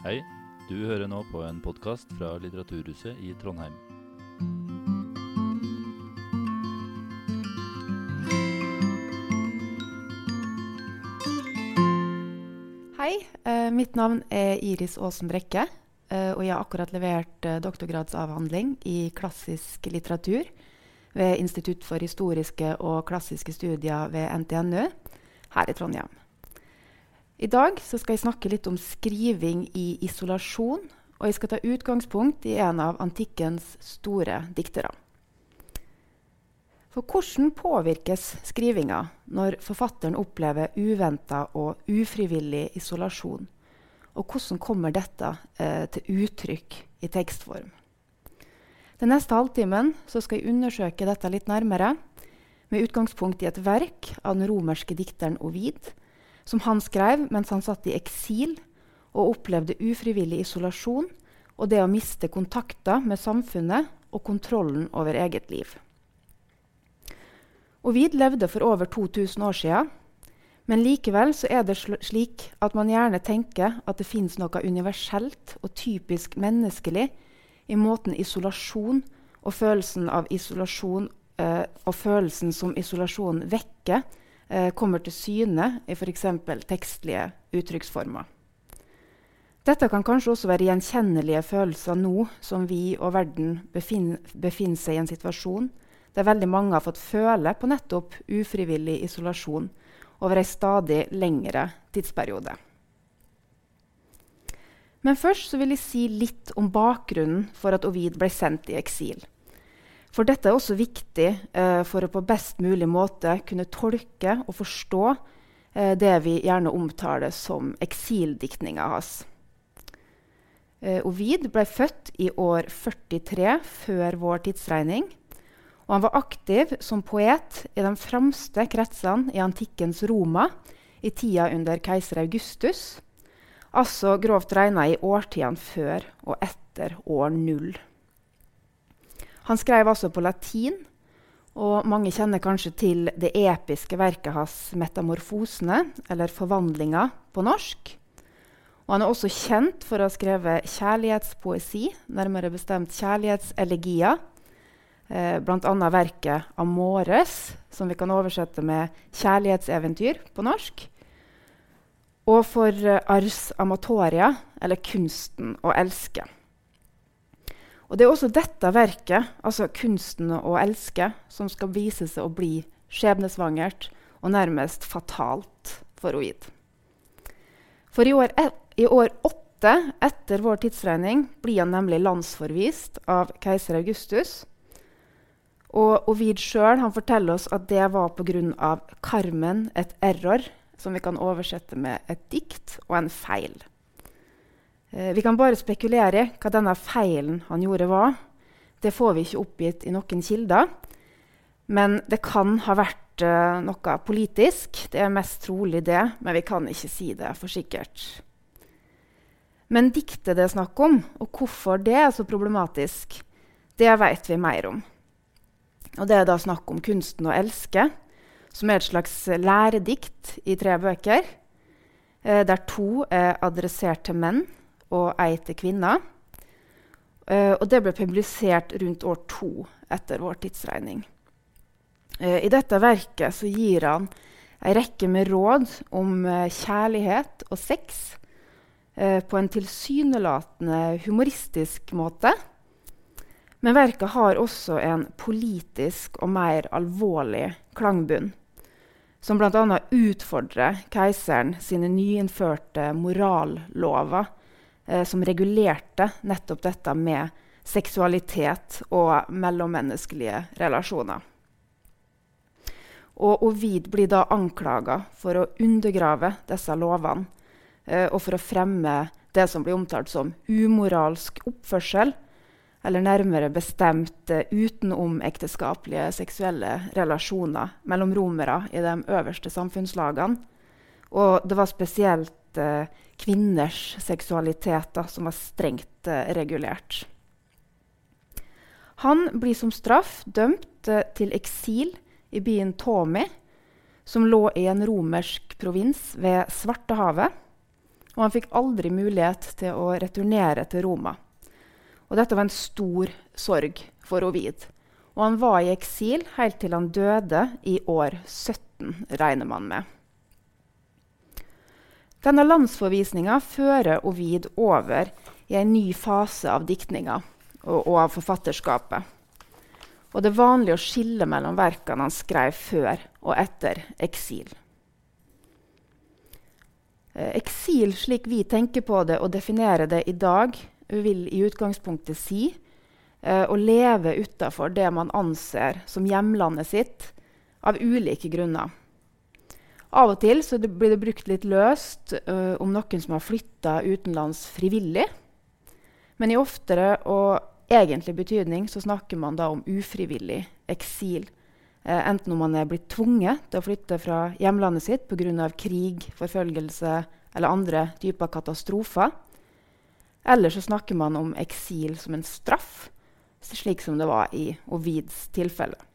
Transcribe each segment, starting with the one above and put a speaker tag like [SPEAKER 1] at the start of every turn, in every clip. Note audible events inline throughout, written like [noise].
[SPEAKER 1] Hei, du hører nå på en podkast fra Litteraturhuset i Trondheim.
[SPEAKER 2] Hei, eh, mitt navn er Iris Aasen Brekke. eh, og jeg har akkurat levert eh, doktorgradsavhandling i klassisk litteratur ved Institutt for historiske og klassiske studier ved NTNU her i Trondheim. I dag skal jeg snakke litt om skriving i isolasjon, og jeg skal ta utgangspunkt i en av antikkens store diktere. For hvordan påvirkes skrivinga når forfatteren opplever uventa og ufrivillig isolasjon? Og hvordan kommer dette eh, til uttrykk i tekstform? Den neste halvtimen skal jeg undersøke dette litt nærmere, med utgangspunkt i et verk av den romerske dikteren Ovid, som han skrev mens han satt i eksil og opplevde ufrivillig isolasjon og det å miste kontakter med samfunnet og kontrollen over eget liv. Ovid levde for over 2000 år siden, men likevel er det slik at man gjerne tenker at det fins noe universelt og typisk menneskelig i måten isolasjon og følelsen av isolasjon eh, og følelsen som isolasjon vekker, eh, kommer til syne i f.eks. tekstlige uttrykksformer. Dette kan kanskje også være gjenkjennelige følelser nå som vi og verden befinner, befinner seg i en situasjon der veldig mange har fått føle på nettopp ufrivillig isolasjon over en stadig lengre tidsperiode. Men først vil jeg si litt om bakgrunnen for at Ovid ble sendt i eksil. For dette er også viktig eh, for å på best mulig måte kunne tolke og forstå eh, det vi gjerne omtaler som eksildiktninga hans. Eh, Ovid ble født i år 43 før vår tidsregning. Og han var aktiv som poet i de fremste kretsene i antikkens Roma i tida under keiser Augustus, altså grovt regna i årtidene før og etter år null. Han skrev altså på latin, og mange kjenner kanskje til det episke verket hans 'Metamorfosene', eller 'Forvandlinga' på norsk. Og han er også kjent for å ha skrevet kjærlighetspoesi, nærmere bestemt kjærlighetselegier. Eh, Bl.a. verket 'Amores', som vi kan oversette med 'kjærlighetseventyr' på norsk. Og for 'Ars amatoria', eller 'Kunsten å elske'. Og Det er også dette verket, altså 'Kunsten å elske', som skal vise seg å bli skjebnesvangert og nærmest fatalt for Oid. For i år, i år åtte etter vår tidsregning blir han nemlig landsforvist av keiser Augustus. Og Ovid sjøl forteller oss at det var pga. karmen, et error, som vi kan oversette med et dikt og en feil. Eh, vi kan bare spekulere hva denne feilen han gjorde, var. Det får vi ikke oppgitt i noen kilder. Men det kan ha vært eh, noe politisk. Det er mest trolig det, men vi kan ikke si det for sikkert. Men diktet det er snakk om, og hvorfor det er så problematisk, det vet vi mer om. Og det er da snakk om 'Kunsten å elske', som er et slags læredikt i tre bøker, eh, der to er adressert til menn og ei til kvinner. Uh, og det ble publisert rundt år to etter vår tidsregning. Uh, I dette verket så gir han ei rekke med råd om uh, kjærlighet og sex på en tilsynelatende humoristisk måte. Men verket har også en politisk og mer alvorlig klangbunn, som bl.a. utfordrer keiseren sine nyinnførte morallover eh, som regulerte nettopp dette med seksualitet og mellommenneskelige relasjoner. Og Ovid blir da anklaga for å undergrave disse lovene eh, og for å fremme det som blir omtalt som umoralsk oppførsel, eller nærmere bestemt eh, utenomekteskapelige seksuelle relasjoner mellom romere i de øverste samfunnslagene. Og det var spesielt eh, kvinners seksualitet da, som var strengt eh, regulert. Han blir som straff dømt eh, til eksil i byen Tomi, som lå i en romersk provins ved Svartehavet. og han fikk aldri mulighet til å returnere til Roma. Og dette var en stor sorg for Ovid. Og han var i eksil helt til han døde i år 17, regner man med. Denne landsforvisninga fører Ovid over i en ny fase av diktninga og, og av forfatterskapet. Og det er vanlig å skille mellom verkene han skrev før og etter eksil. Eh, eksil, slik vi tenker på det og definerer det i dag, vil i utgangspunktet si eh, å leve utafor det man anser som hjemlandet sitt, av ulike grunner. Av og til det blir det brukt litt løst uh, om noen som har flytta utenlands frivillig. Men i oftere og egentlig betydning så snakker man da om ufrivillig eksil. Uh, enten om man er blitt tvunget til å flytte fra hjemlandet sitt pga. krig, forfølgelse eller andre typer katastrofer. Eller så snakker man om eksil som en straff, slik som det var i Ovids tilfelle.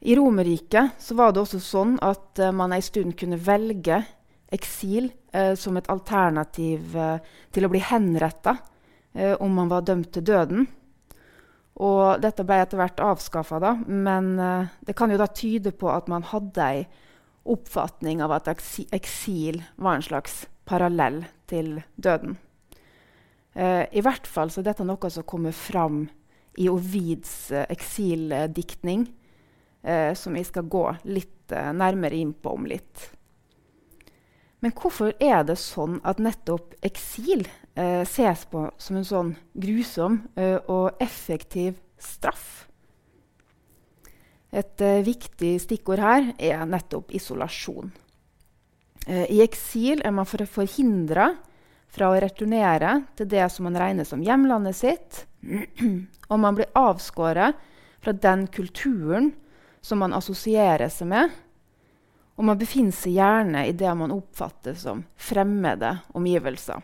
[SPEAKER 2] I Romerriket var det også sånn at uh, man en stund kunne velge eksil uh, som et alternativ uh, til å bli henretta om man var dømt til døden. Og dette ble etter hvert avskaffa, men det kan jo da tyde på at man hadde ei oppfatning av at eksil var en slags parallell til døden. I hvert fall så er dette noe som kommer fram i Ovids eh, som vi skal gå litt nærmere inn på om litt. Men hvorfor er det sånn at nettopp eksil eh, ses på som en sånn grusom eh, og effektiv straff? Et eh, viktig stikkord her er nettopp isolasjon. Eh, I eksil er man for forhindra fra å returnere til det som man regner som hjemlandet sitt, [clears throat] og man blir avskåret fra den kulturen som man assosierer seg med, og man befinner seg gjerne i det man oppfatter som fremmede omgivelser.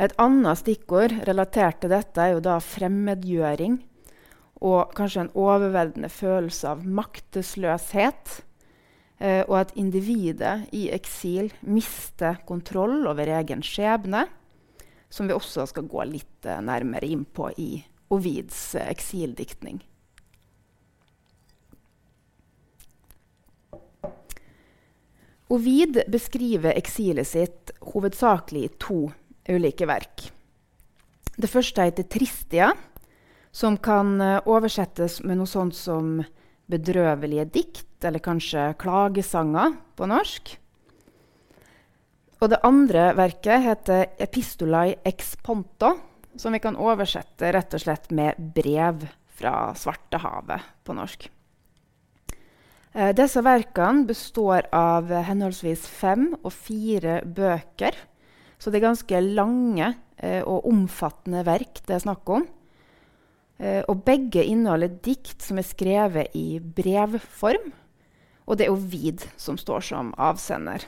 [SPEAKER 2] Et annet stikkord relatert til dette er jo da fremmedgjøring og kanskje en overveldende følelse av maktesløshet. Eh, og at individet i eksil mister kontroll over egen skjebne, som vi også skal gå litt eh, nærmere inn på i Ovids eh, eksildiktning. Ovid beskriver eksilet sitt hovedsakelig i to ulike verk. Det første heter 'Tristia', som kan eh, oversettes med noe sånt som bedrøvelige dikt, eller kanskje klagesanger på norsk. Og det andre verket heter 'Epistolai ex ponto', som vi kan oversette rett og slett med 'brev fra Svartehavet' på norsk. Eh, disse verkene består av henholdsvis fem og fire bøker. Så det er ganske lange eh, og omfattende verk det er snakk om. Eh, og begge inneholder dikt som er skrevet i brevform. Og det er Ovid som står som avsender.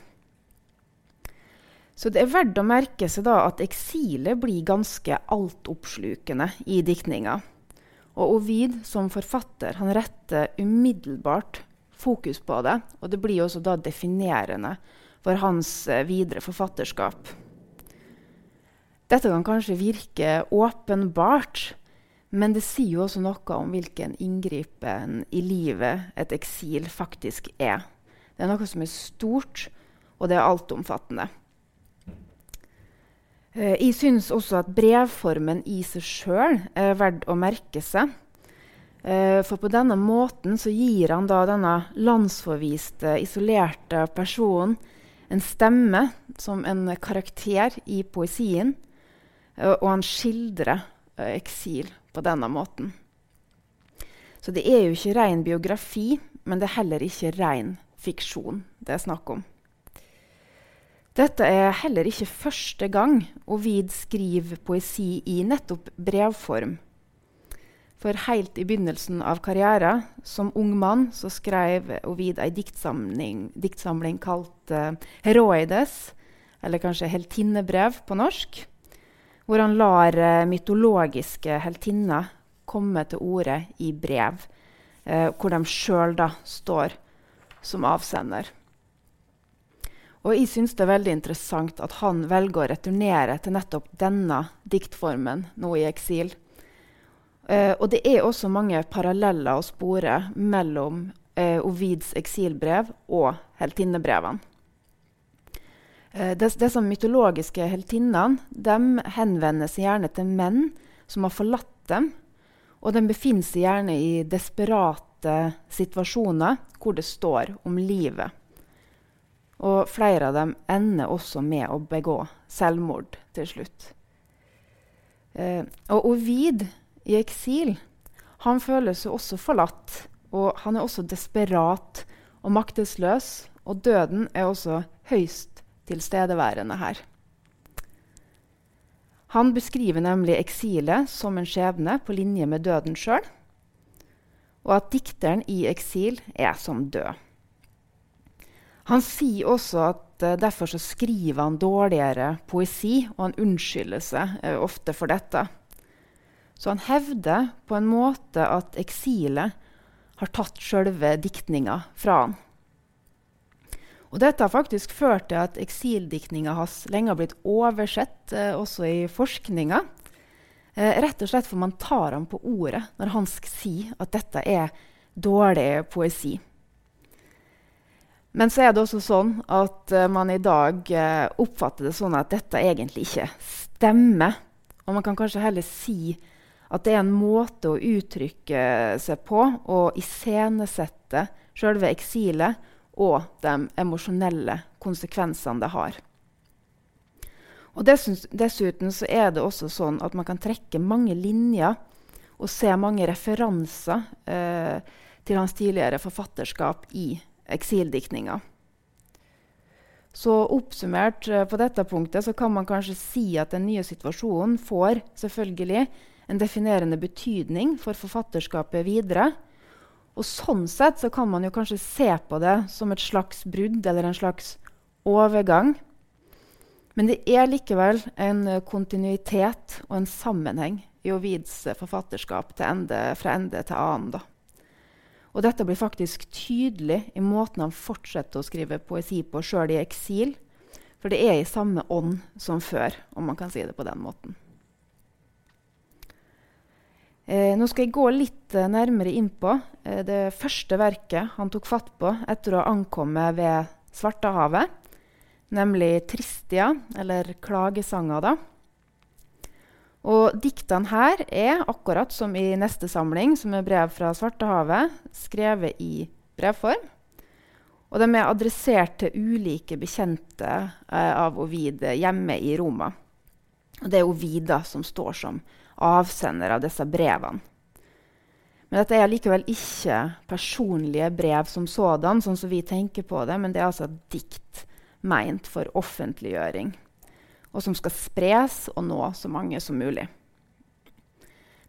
[SPEAKER 2] Så det er verdt å merke seg at eksilet blir ganske altoppslukende i diktninga. Og Ovid som forfatter han retter umiddelbart fokus på det. Og det blir også da definerende for hans eh, videre forfatterskap. Dette kan kanskje virke åpenbart, men det sier jo også noe om hvilken inngripen i livet et eksil faktisk er. Det er noe som er stort, og det er altomfattende. Eh, jeg syns også at brevformen i seg sjøl er verdt å merke seg. Eh, for på denne måten så gir han da denne landsforviste, isolerte personen en stemme som en karakter i poesien. Eh, og han skildrer eh, eksil på denne måten. Så det er jo ikke ren biografi, men det er heller ikke ren fiksjon det er snakk om. Dette er heller ikke første gang Ovid skriver poesi i nettopp brevform. For helt i begynnelsen av karrieren som ung mann så skrev Ovid ei diktsamling, diktsamling kalt uh, 'Heroides', eller kanskje 'Heltinnebrev' på norsk, hvor han lar uh, mytologiske heltinner komme til orde i brev, uh, hvor de sjøl står som avsender. Og jeg syns det er veldig interessant at han velger å returnere til nettopp denne diktformen nå i eksil. Eh, og det er også mange paralleller å spore mellom eh, Ovids eksilbrev og heltinnebrevene. Eh, disse mytologiske heltinnene henvender seg gjerne til menn som har forlatt dem, og de befinner seg gjerne i desperate situasjoner hvor det står om livet. Og flere av dem ender også med å begå selvmord til slutt. Og Ovid i eksil han føler seg også forlatt. Og han er også desperat og maktesløs. Og døden er også høyst tilstedeværende her. Han beskriver nemlig eksilet som en skjebne på linje med døden sjøl, og at dikteren i eksil er som død. Han sier også at uh, derfor skriver han dårligere poesi, og han unnskylder seg uh, ofte for dette. Så han hevder på en måte at eksilet har tatt sjølve diktninga fra han. Og dette har faktisk ført til at eksildiktninga hans lenge har blitt oversett, eh, også i forskninga. rett og slett for man tar ham på ordet når han sier at dette er dårlig poesi. Men så er det også sånn at eh, man i dag uh, oppfatter det sånn at dette egentlig ikke stemmer. Og man kan kanskje heller si at det er en måte å uttrykke seg på og iscenesette selve eksilet og de emosjonelle konsekvensene det har. Og Dessuten så er det også sånn at man kan trekke mange linjer og se mange referanser eh, til hans tidligere forfatterskap i eksildiktninga. Så oppsummert eh, på dette punktet så kan man kanskje si at den nye situasjonen får selvfølgelig en definerende betydning for forfatterskapet videre. Og sånn sett så kan man jo kanskje se på det som et slags brudd eller en slags overgang. Men det er likevel en kontinuitet og en sammenheng i Ovids forfatterskap ende, fra ende til annen. da. Og dette blir faktisk tydelig i måten han fortsetter å skrive poesi på sjøl i eksil. For det er i samme ånd som før, om man kan si det på den måten. Eh, nå skal jeg gå litt eh, nærmere inn på eh, det første verket han tok fatt på etter å ha ankommet ved Svartehavet, nemlig 'Tristia', eller 'Klagesanger'. Og diktene her er, akkurat som i neste samling, som er brev fra Svartehavet, skrevet i brevform. Og de er adressert til ulike bekjente eh, av Ovid hjemme i Roma. Og det er Ovida som står som avsender av disse brevene. Men dette er likevel ikke personlige brev som sådan, sånn som vi tenker på det, men det er altså dikt meint for offentliggjøring og som skal spres og nå så mange som mulig.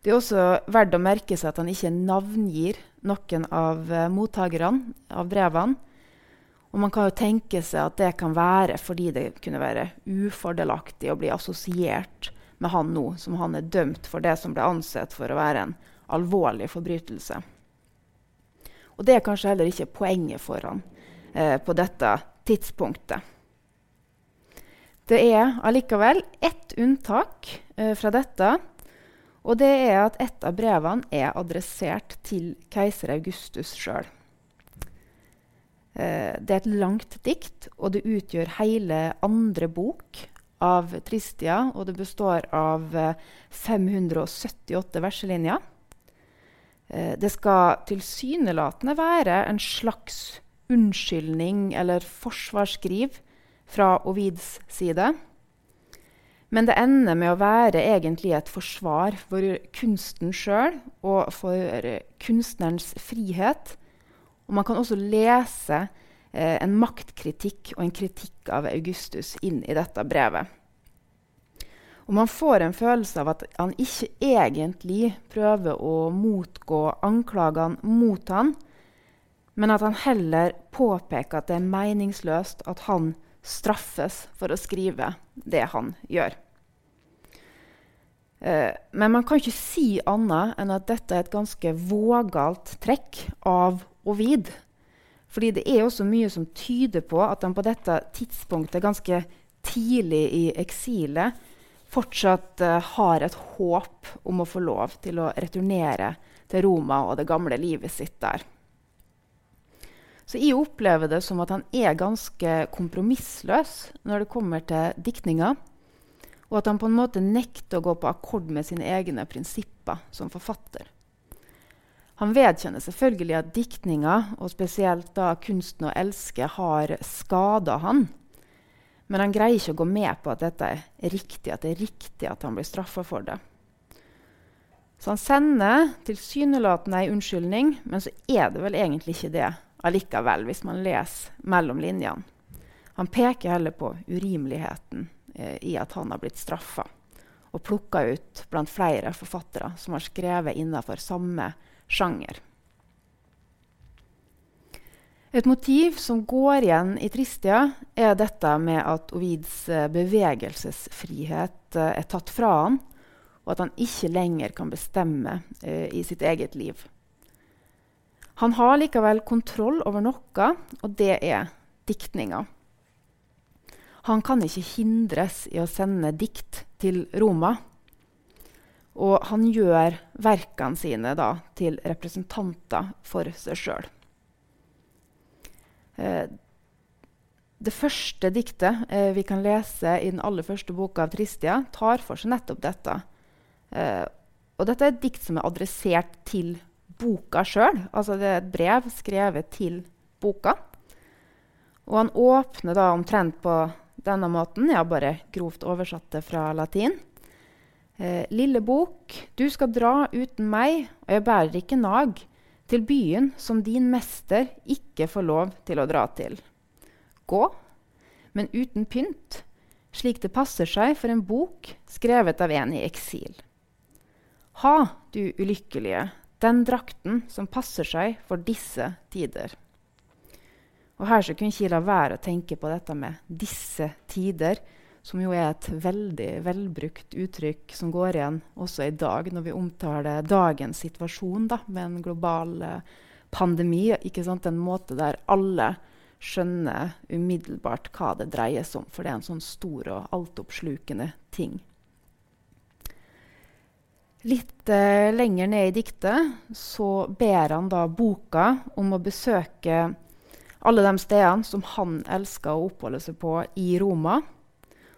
[SPEAKER 2] Det er også verdt å merke seg at han ikke navngir noen av uh, mottakerne av brevene. Og man kan jo tenke seg at det kan være fordi det kunne være ufordelaktig å bli assosiert med han nå, som han er dømt for det som ble ansett for å være en alvorlig forbrytelse. Og det er kanskje heller ikke poenget for han eh, på dette tidspunktet. Det er allikevel ett unntak eh, fra dette. Og det er at et av brevene er adressert til keiser Augustus sjøl. Eh, det er et langt dikt, og det utgjør hele andre bok av Tristia. Og det består av eh, 578 verselinjer. Eh, det skal tilsynelatende være en slags unnskyldning eller forsvarsskriv fra Ovids side. Men det ender med å være egentlig et forsvar for kunsten sjøl og for kunstnerens frihet. Og man kan også lese eh, en maktkritikk og en kritikk av Augustus inn i dette brevet. Og man får en følelse av at han ikke egentlig prøver å motgå anklagene mot han, men at han heller påpeker at det er meningsløst at han straffes for å skrive det han gjør. Eh, men man kan ikke si annet enn at dette er et ganske vågalt trekk av Ovid. Fordi det er også mye som tyder på at han på dette tidspunktet, ganske tidlig i eksilet, fortsatt uh, har et håp om å få lov til å returnere til Roma og det gamle livet sitt der. Så jeg opplever det som at han er ganske kompromissløs når det kommer til diktninga. Og at han på en måte nekter å gå på akkord med sine egne prinsipper som forfatter. Han vedkjenner selvfølgelig at diktninga, og spesielt da kunsten å elske, har skada han. Men han greier ikke å gå med på at dette er riktig, at det er riktig at han blir straffa for det. Så han sender tilsynelatende ei unnskyldning, men så er det vel egentlig ikke det allikevel, hvis man leser mellom linjene. Han peker heller på urimeligheten eh, i at han har blitt straffa, og plukka ut blant flere forfattere som har skrevet innenfor samme sjanger. Et motiv som går igjen i Tristia, er dette med at Ovids eh, bevegelsesfrihet eh, er tatt fra han, og at han ikke lenger kan bestemme eh, i sitt eget liv. Han har likevel kontroll over noe, og det er diktninga. Han kan ikke hindres i å sende dikt til Roma. Og han gjør verkene sine da, til representanter for seg sjøl. Eh, det første diktet eh, vi kan lese i den aller første boka av Tristia, tar for seg nettopp dette. Eh, og dette er et dikt som er adressert til boka sjøl. Altså det er et brev skrevet til boka. Og han åpner da omtrent på denne måten. Jeg har bare grovt oversatt det fra latin. Eh, lille bok, du skal dra uten meg, og jeg bærer ikke nag, til byen som din mester ikke får lov til å dra til. Gå, men uten pynt, slik det passer seg for en bok skrevet av en i eksil. Ha, du ulykkelige, den drakten som passer seg for disse tider. Og Her så kunne ikke la være å tenke på dette med 'disse tider', som jo er et veldig velbrukt uttrykk som går igjen også i dag, når vi omtaler dagens situasjon da, med en global eh, pandemi. Ikke sant? En måte der alle skjønner umiddelbart hva det dreier seg om, for det er en sånn stor og altoppslukende ting. Litt eh, lenger ned i diktet så ber han da boka om å besøke alle de stedene som han elska å oppholde seg på i Roma.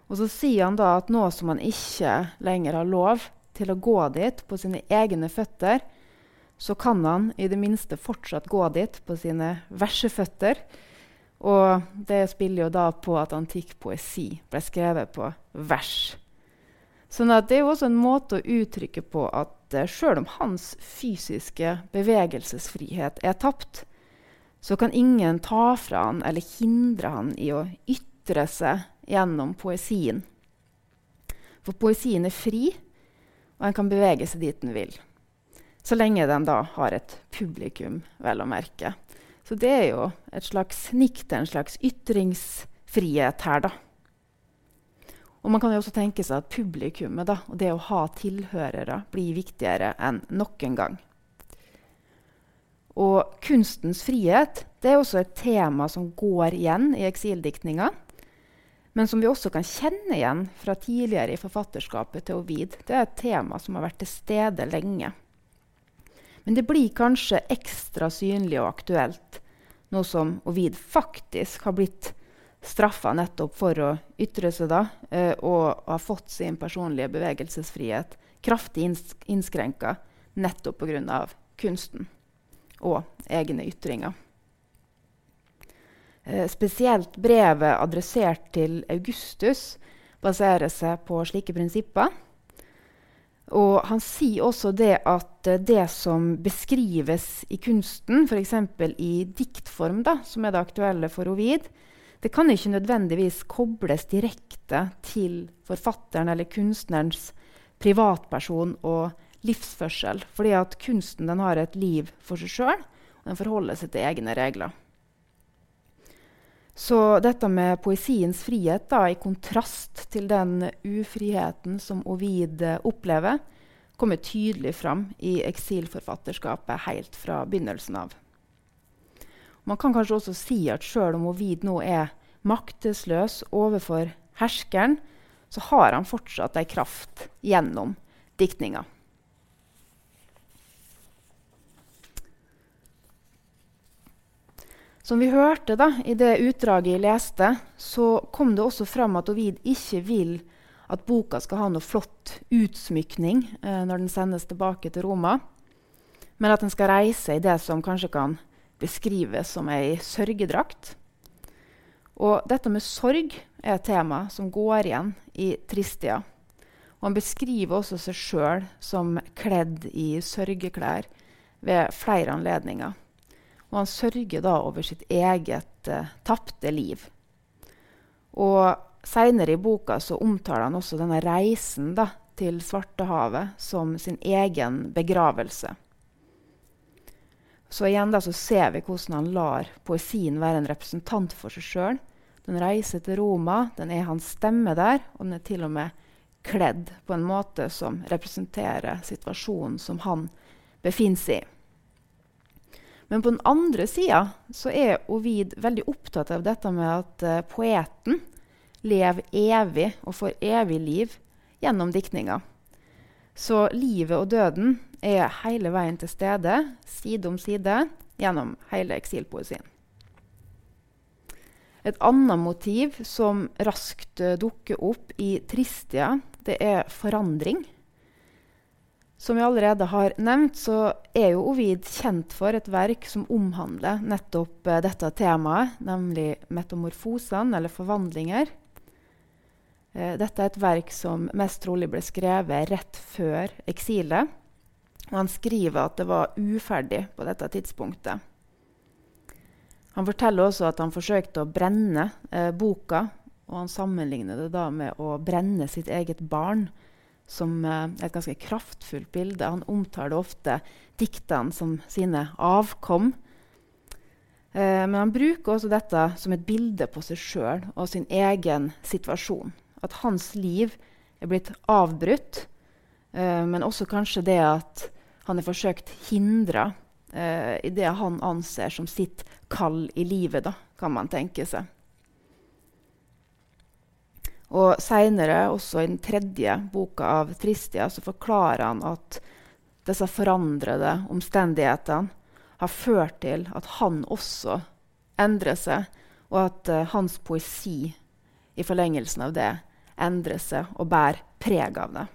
[SPEAKER 2] Og så sier han da at nå som han ikke lenger har lov til å gå dit på sine egne føtter, så kan han i det minste fortsatt gå dit på sine verseføtter. Og det spiller jo da på at antikk poesi ble skrevet på vers. Sånn at det er jo også en måte å uttrykke på at uh, sjøl om hans fysiske bevegelsesfrihet er tapt, så kan ingen ta fra han eller hindre han i å ytre seg gjennom poesien. For poesien er fri, og en kan bevege seg dit en vil. Så lenge den da har et publikum, vel å merke. Så det er jo et slags nikk en slags ytringsfrihet her, da. Og man kan jo også tenke seg at publikummet da, og det å ha tilhørere blir viktigere enn noen gang. Og kunstens frihet det er også et tema som går igjen i eksildiktninga, men som vi også kan kjenne igjen fra tidligere i forfatterskapet til Ovid. Det er et tema som har vært til stede lenge. Men det blir kanskje ekstra synlig og aktuelt nå som Ovid faktisk har blitt straffa nettopp for å ytre seg da, eh, og har fått sin personlige bevegelsesfrihet kraftig innskrenka nettopp pga. kunsten og egne ytringer. Eh, spesielt brevet adressert til Augustus baserer seg på slike prinsipper. Og han sier også det at eh, det som beskrives i kunsten, f.eks. i diktform, da, som er det aktuelle for Ovid, det kan ikke nødvendigvis kobles direkte til forfatteren eller kunstnerens privatperson og livsførsel. Fordi at kunsten har et liv for seg sjøl, og den forholder seg til egne regler. Så dette med poesiens frihet, da, i kontrast til den ufriheten som Ovid opplever, kommer tydelig fram i eksilforfatterskapet helt fra begynnelsen av. Man kan kanskje også si at sjøl om Ovid nå er maktesløs overfor herskeren, så har han fortsatt ei kraft gjennom diktninga. Som vi hørte da, i det utdraget jeg leste, så kom det også fram at Ovid ikke vil at boka skal ha noe flott utsmykning eh, når den sendes tilbake til Roma, men at den skal reise i det som kanskje kan beskrives som ei sørgedrakt. Og dette med sorg er et tema som går igjen i Tristia. Og han beskriver også seg sjøl som kledd i sørgeklær ved flere anledninger. Og han sørger da over sitt eget eh, tapte liv. Og seinere i boka så omtaler han også denne reisen da, til Svartehavet som sin egen begravelse. Så igjen da, så ser vi hvordan han lar poesien være en representant for seg sjøl. Den reiser til Roma, den er hans stemme der, og den er til og med kledd på en måte som representerer situasjonen som han befinner seg i. Men på den andre sida så er Ovid veldig opptatt av dette med at uh, poeten lever evig og får evig liv gjennom diktninga. Så livet og døden er hele veien til stede, side om side, gjennom hele eksilpoesien. Et annet motiv som raskt uh, dukker opp i Tristia, det er forandring. Som jeg allerede har nevnt, så er jo Ovid kjent for et verk som omhandler nettopp uh, dette temaet, nemlig metamorfosene, eller forvandlinger. Uh, dette er et verk som mest trolig ble skrevet rett før eksilet. Og han skriver at det var uferdig på dette tidspunktet. Han forteller også at han forsøkte å brenne uh, boka, og han sammenligner det da med å brenne sitt eget barn som eh, et ganske kraftfullt bilde. Han omtaler ofte diktene som sine avkom. Eh, men han bruker også dette som et bilde på seg sjøl og sin egen situasjon. At hans liv er blitt avbrutt, eh, men også kanskje det at han er forsøkt hindra eh, i det han anser som sitt kall i livet, da, kan man tenke seg. Og seinere, også i den tredje boka av Tristia, så forklarer han at disse forandrede omstendighetene har ført til at han også endrer seg, og at uh, hans poesi i forlengelsen av det endrer seg og bærer preg av det.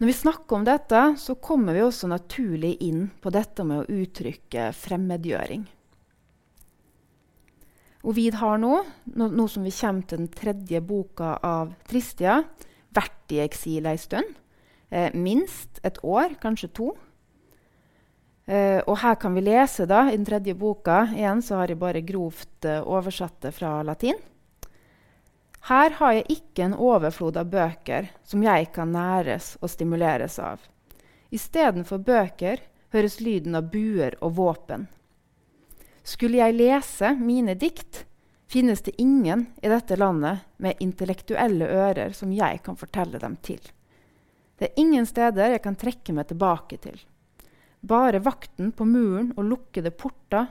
[SPEAKER 2] Når vi snakker om dette, så kommer vi også naturlig inn på dette med å uttrykke fremmedgjøring. Ovid har nå, nå, som vi kommer til den tredje boka av Tristia, vært i eksil ei stund. Eh, minst et år, kanskje to. Eh, og her kan vi lese da, i den tredje boka Igjen så har jeg bare grovt eh, oversatt det fra latin. Her har jeg ikke en overflod av bøker som jeg kan næres og stimuleres av. Istedenfor bøker høres lyden av buer og våpen. Skulle jeg lese mine dikt, finnes det ingen i dette landet med intellektuelle ører som jeg kan fortelle dem til. Det er ingen steder jeg kan trekke meg tilbake til. Bare vakten på muren og lukkede porter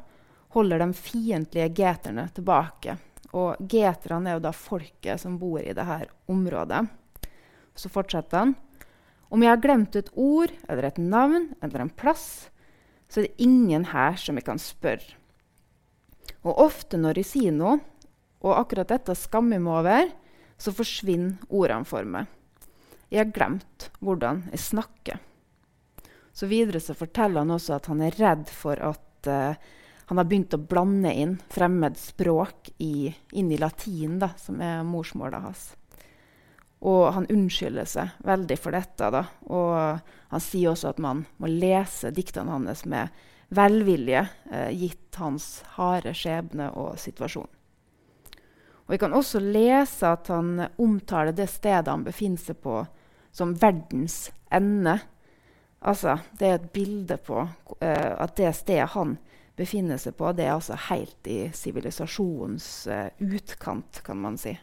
[SPEAKER 2] holder de fiendtlige geterne tilbake. Og geterne er jo da folket som bor i dette området. Så fortsetter han. Om jeg har glemt et ord eller et navn eller en plass, så er det ingen her som jeg kan spørre. Og ofte når jeg sier noe, og akkurat dette skammer jeg meg over, så forsvinner ordene for meg. Jeg har glemt hvordan jeg snakker. Så videre så forteller han også at han er redd for at uh, han har begynt å blande inn fremmed språk i, inn i latin, da, som er morsmålet hans. Og han unnskylder seg veldig for dette. Da. Og han sier også at man må lese diktene hans med velvilje, eh, gitt hans harde skjebne og situasjon. Og Vi kan også lese at han omtaler det stedet han befinner seg på, som verdens ende. Altså, det er et bilde på eh, at det stedet han befinner seg på, det er altså helt i sivilisasjonens eh, utkant, kan man si.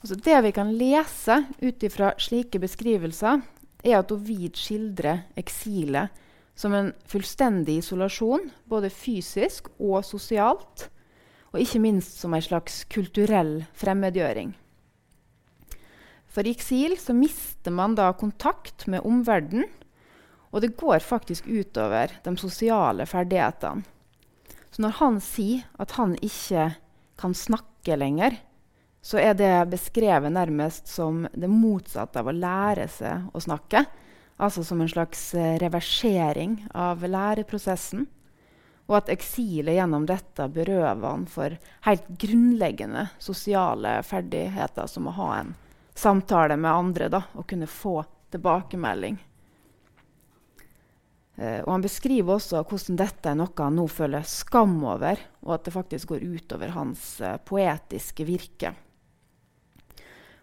[SPEAKER 2] Altså det vi kan lese ut ifra slike beskrivelser, er at Ovid skildrer eksilet som en fullstendig isolasjon, både fysisk og sosialt, og ikke minst som en slags kulturell fremmedgjøring. For i eksil så mister man da kontakt med omverdenen, og det går faktisk utover de sosiale ferdighetene. Så når han sier at han ikke kan snakke lenger, så er det beskrevet nærmest som det motsatte av å lære seg å snakke. Altså som en slags eh, reversering av læreprosessen. Og at eksilet gjennom dette berøver han for helt grunnleggende sosiale ferdigheter, som å ha en samtale med andre da, og kunne få tilbakemelding. Eh, og Han beskriver også hvordan dette er noe han nå føler skam over, og at det faktisk går utover hans eh, poetiske virke.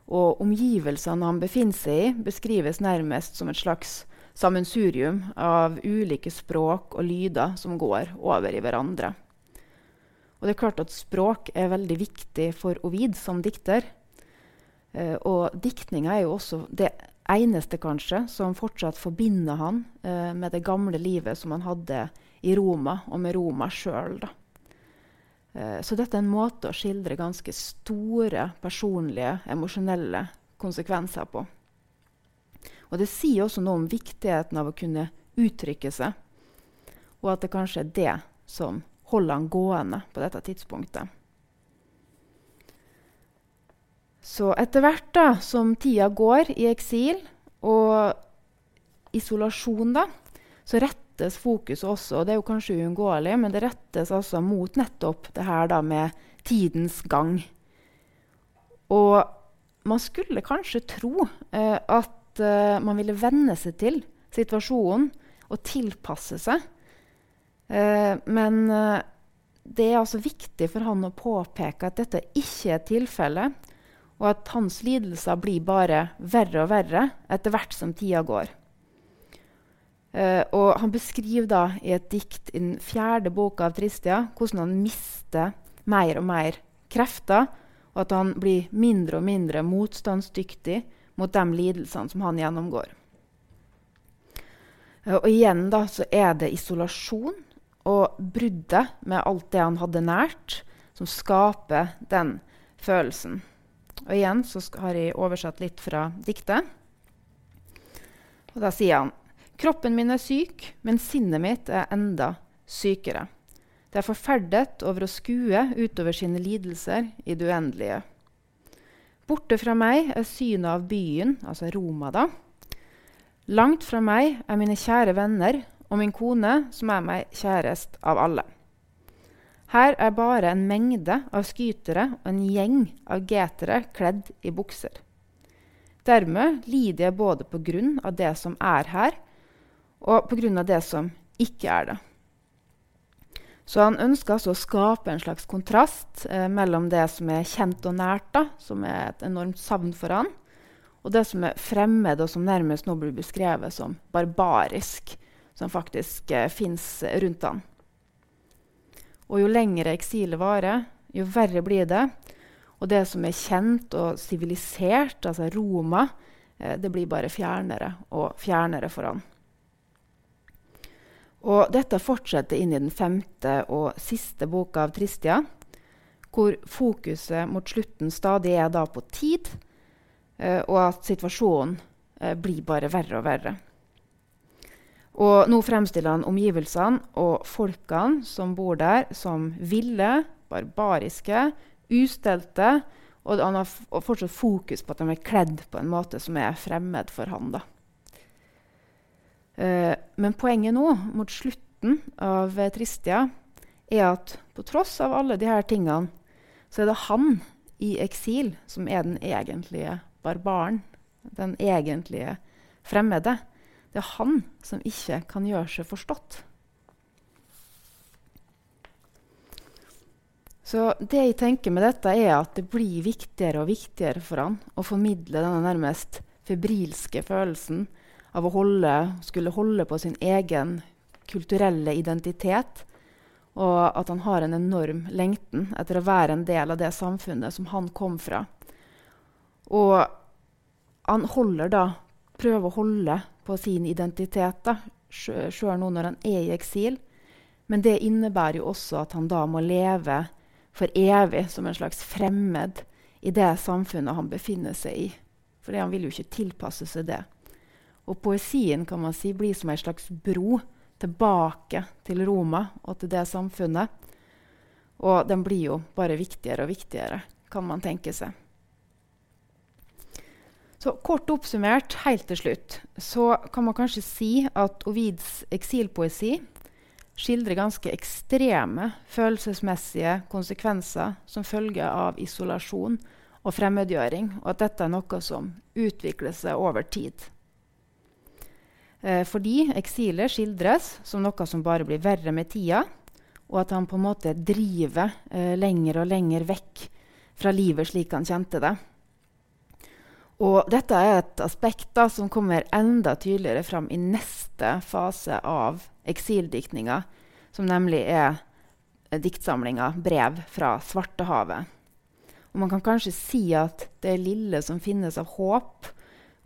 [SPEAKER 2] Og Omgivelsene han befinner seg i, beskrives nærmest som et slags sammensurium av ulike språk og lyder som går over i hverandre. Og det er klart at Språk er veldig viktig for Ovid som dikter. Eh, og diktninga er jo også det eneste kanskje som fortsatt forbinder han eh, med det gamle livet som han hadde i Roma, og med Roma sjøl. Eh, så dette er en måte å skildre ganske store personlige, emosjonelle konsekvenser på. Og det sier også noe om viktigheten av å kunne uttrykke seg, og at det kanskje er det som holder han gående på dette tidspunktet. Så etter hvert da, som tida går i eksil og isolasjon, da, så rettes fokuset også, og det er jo kanskje uunngåelig, men det rettes altså mot nettopp det her da med tidens gang. Og man skulle kanskje tro eh, at eh, man ville venne seg til situasjonen og tilpasse seg. Eh, men eh, det er altså viktig for han å påpeke at dette ikke er tilfellet og at hans lidelser blir bare verre og verre etter hvert som tida går. Uh, og han beskriver da i et dikt i den fjerde boka av Tristia hvordan han mister mer og mer krefter, og at han blir mindre og mindre motstandsdyktig mot de lidelsene som han gjennomgår. Uh, og igjen da, så er det isolasjon og bruddet med alt det han hadde nært, som skaper den følelsen. Og igjen så har jeg oversatt litt fra diktet. Og da sier han Kroppen min er syk, men sinnet mitt er enda sykere. Det er forferdet over å skue utover sine lidelser i det uendelige. Borte fra meg er synet av byen, altså Roma, da. Langt fra meg er mine kjære venner og min kone, som er meg kjærest av alle. Her er bare en mengde av skytere og en gjeng av getere kledd i bukser. Dermed lider jeg både på grunn av det som er her, og av det som ikke er det. Så han ønsker altså å skape en slags kontrast eh, mellom det som er kjent og nært, da, som er et enormt savn for han, og det som er fremmed, og som nærmest nå blir beskrevet som barbarisk, som faktisk eh, fins rundt han. Og jo lengre eksilet varer, jo verre blir det. Og det som er kjent og sivilisert, altså Roma, eh, det blir bare fjernere og fjernere for han. Og dette fortsetter inn i den femte og siste boka av Tristia, hvor fokuset mot slutten stadig er da på tid, eh, og at situasjonen eh, blir bare verre og verre. Og nå fremstiller han omgivelsene og folkene som bor der, som ville, barbariske, ustelte. Og han har fortsatt fokus på at de er kledd på en måte som er fremmed for han. Da. Uh, men poenget nå, mot slutten av uh, Tristia, er at på tross av alle disse tingene, så er det han i eksil som er den egentlige barbaren. Den egentlige fremmede. Det er han som ikke kan gjøre seg forstått. Så det jeg tenker med dette, er at det blir viktigere og viktigere for han å formidle denne nærmest febrilske følelsen av å holde, skulle holde på sin egen kulturelle identitet, og at han har en enorm lengten etter å være en del av det samfunnet som han kom fra. Og han holder da Prøver å holde på sin identitet, sjøl nå når han er i eksil. Men det innebærer jo også at han da må leve for evig som en slags fremmed i det samfunnet han befinner seg i. For han vil jo ikke tilpasse seg det. Og poesien kan man si blir som en slags bro tilbake til Roma og til det samfunnet. Og den blir jo bare viktigere og viktigere, kan man tenke seg. Så Kort oppsummert, helt til slutt, så kan man kanskje si at Ovids eksilpoesi skildrer ganske ekstreme følelsesmessige konsekvenser som følge av isolasjon og fremmedgjøring, og at dette er noe som utvikler seg over tid. Eh, fordi eksilet skildres som noe som bare blir verre med tida, og at han på en måte driver eh, lenger og lenger vekk fra livet slik han kjente det. Og dette er et aspekt da, som kommer enda tydeligere fram i neste fase av eksildiktninga, som nemlig er diktsamlinga 'Brev fra Svartehavet'. Og man kan kanskje si at det lille som finnes av håp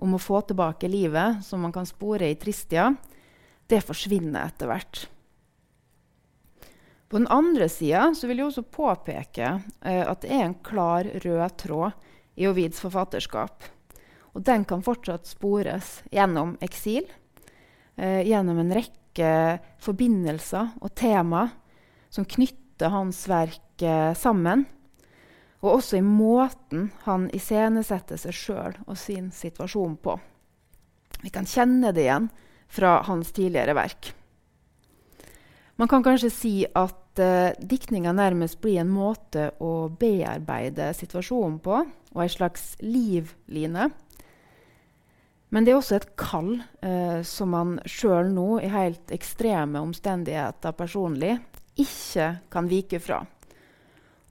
[SPEAKER 2] om å få tilbake livet, som man kan spore i Tristia, det forsvinner etter hvert. På den andre sida vil jeg også påpeke eh, at det er en klar rød tråd i Ovids forfatterskap. Og den kan fortsatt spores gjennom eksil, eh, gjennom en rekke forbindelser og tema som knytter hans verk eh, sammen. Og også i måten han iscenesetter seg sjøl og sin situasjon på. Vi kan kjenne det igjen fra hans tidligere verk. Man kan kanskje si at uh, diktninga nærmest blir en måte å bearbeide situasjonen på, og ei slags livline. Men det er også et kall uh, som man sjøl nå, i helt ekstreme omstendigheter personlig, ikke kan vike fra.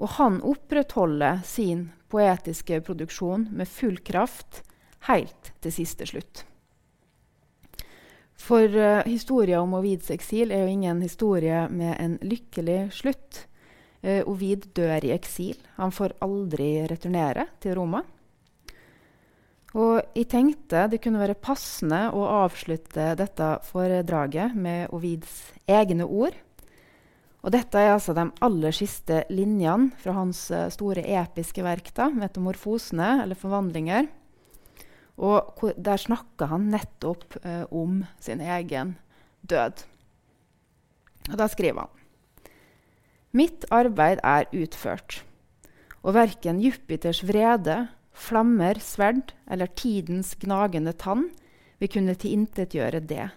[SPEAKER 2] Og han opprettholder sin poetiske produksjon med full kraft helt til siste slutt. For uh, historia om Ovids eksil er jo ingen historie med en lykkelig slutt. Uh, Ovid dør i eksil. Han får aldri returnere til Roma. Og jeg tenkte det kunne være passende å avslutte dette foredraget med Ovids egne ord. Og dette er altså de aller siste linjene fra hans uh, store episke verk, da, 'Metamorfosene', eller 'Forvandlinger'. Og der snakker han nettopp eh, om sin egen død. Og da skriver han Mitt arbeid er utført, og verken Jupiters vrede, flammer, sverd eller tidens gnagende tann vil kunne tilintetgjøre det.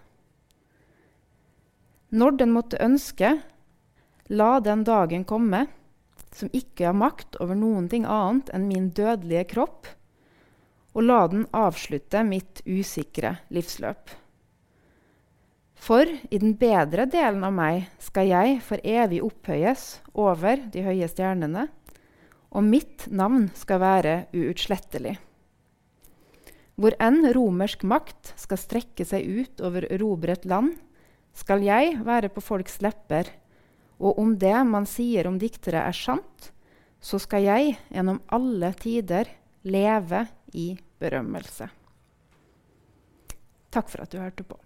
[SPEAKER 2] Når den måtte ønske, La den dagen komme som ikke har makt over noen ting annet enn min dødelige kropp, og la den avslutte mitt usikre livsløp. For i den bedre delen av meg skal jeg for evig opphøyes over de høye stjernene, og mitt navn skal være uutslettelig. Hvor enn romersk makt skal strekke seg ut over erobret land, skal jeg være på folks lepper og om det man sier om diktere, er sant, så skal jeg gjennom alle tider leve i berømmelse. Takk for at du hørte på.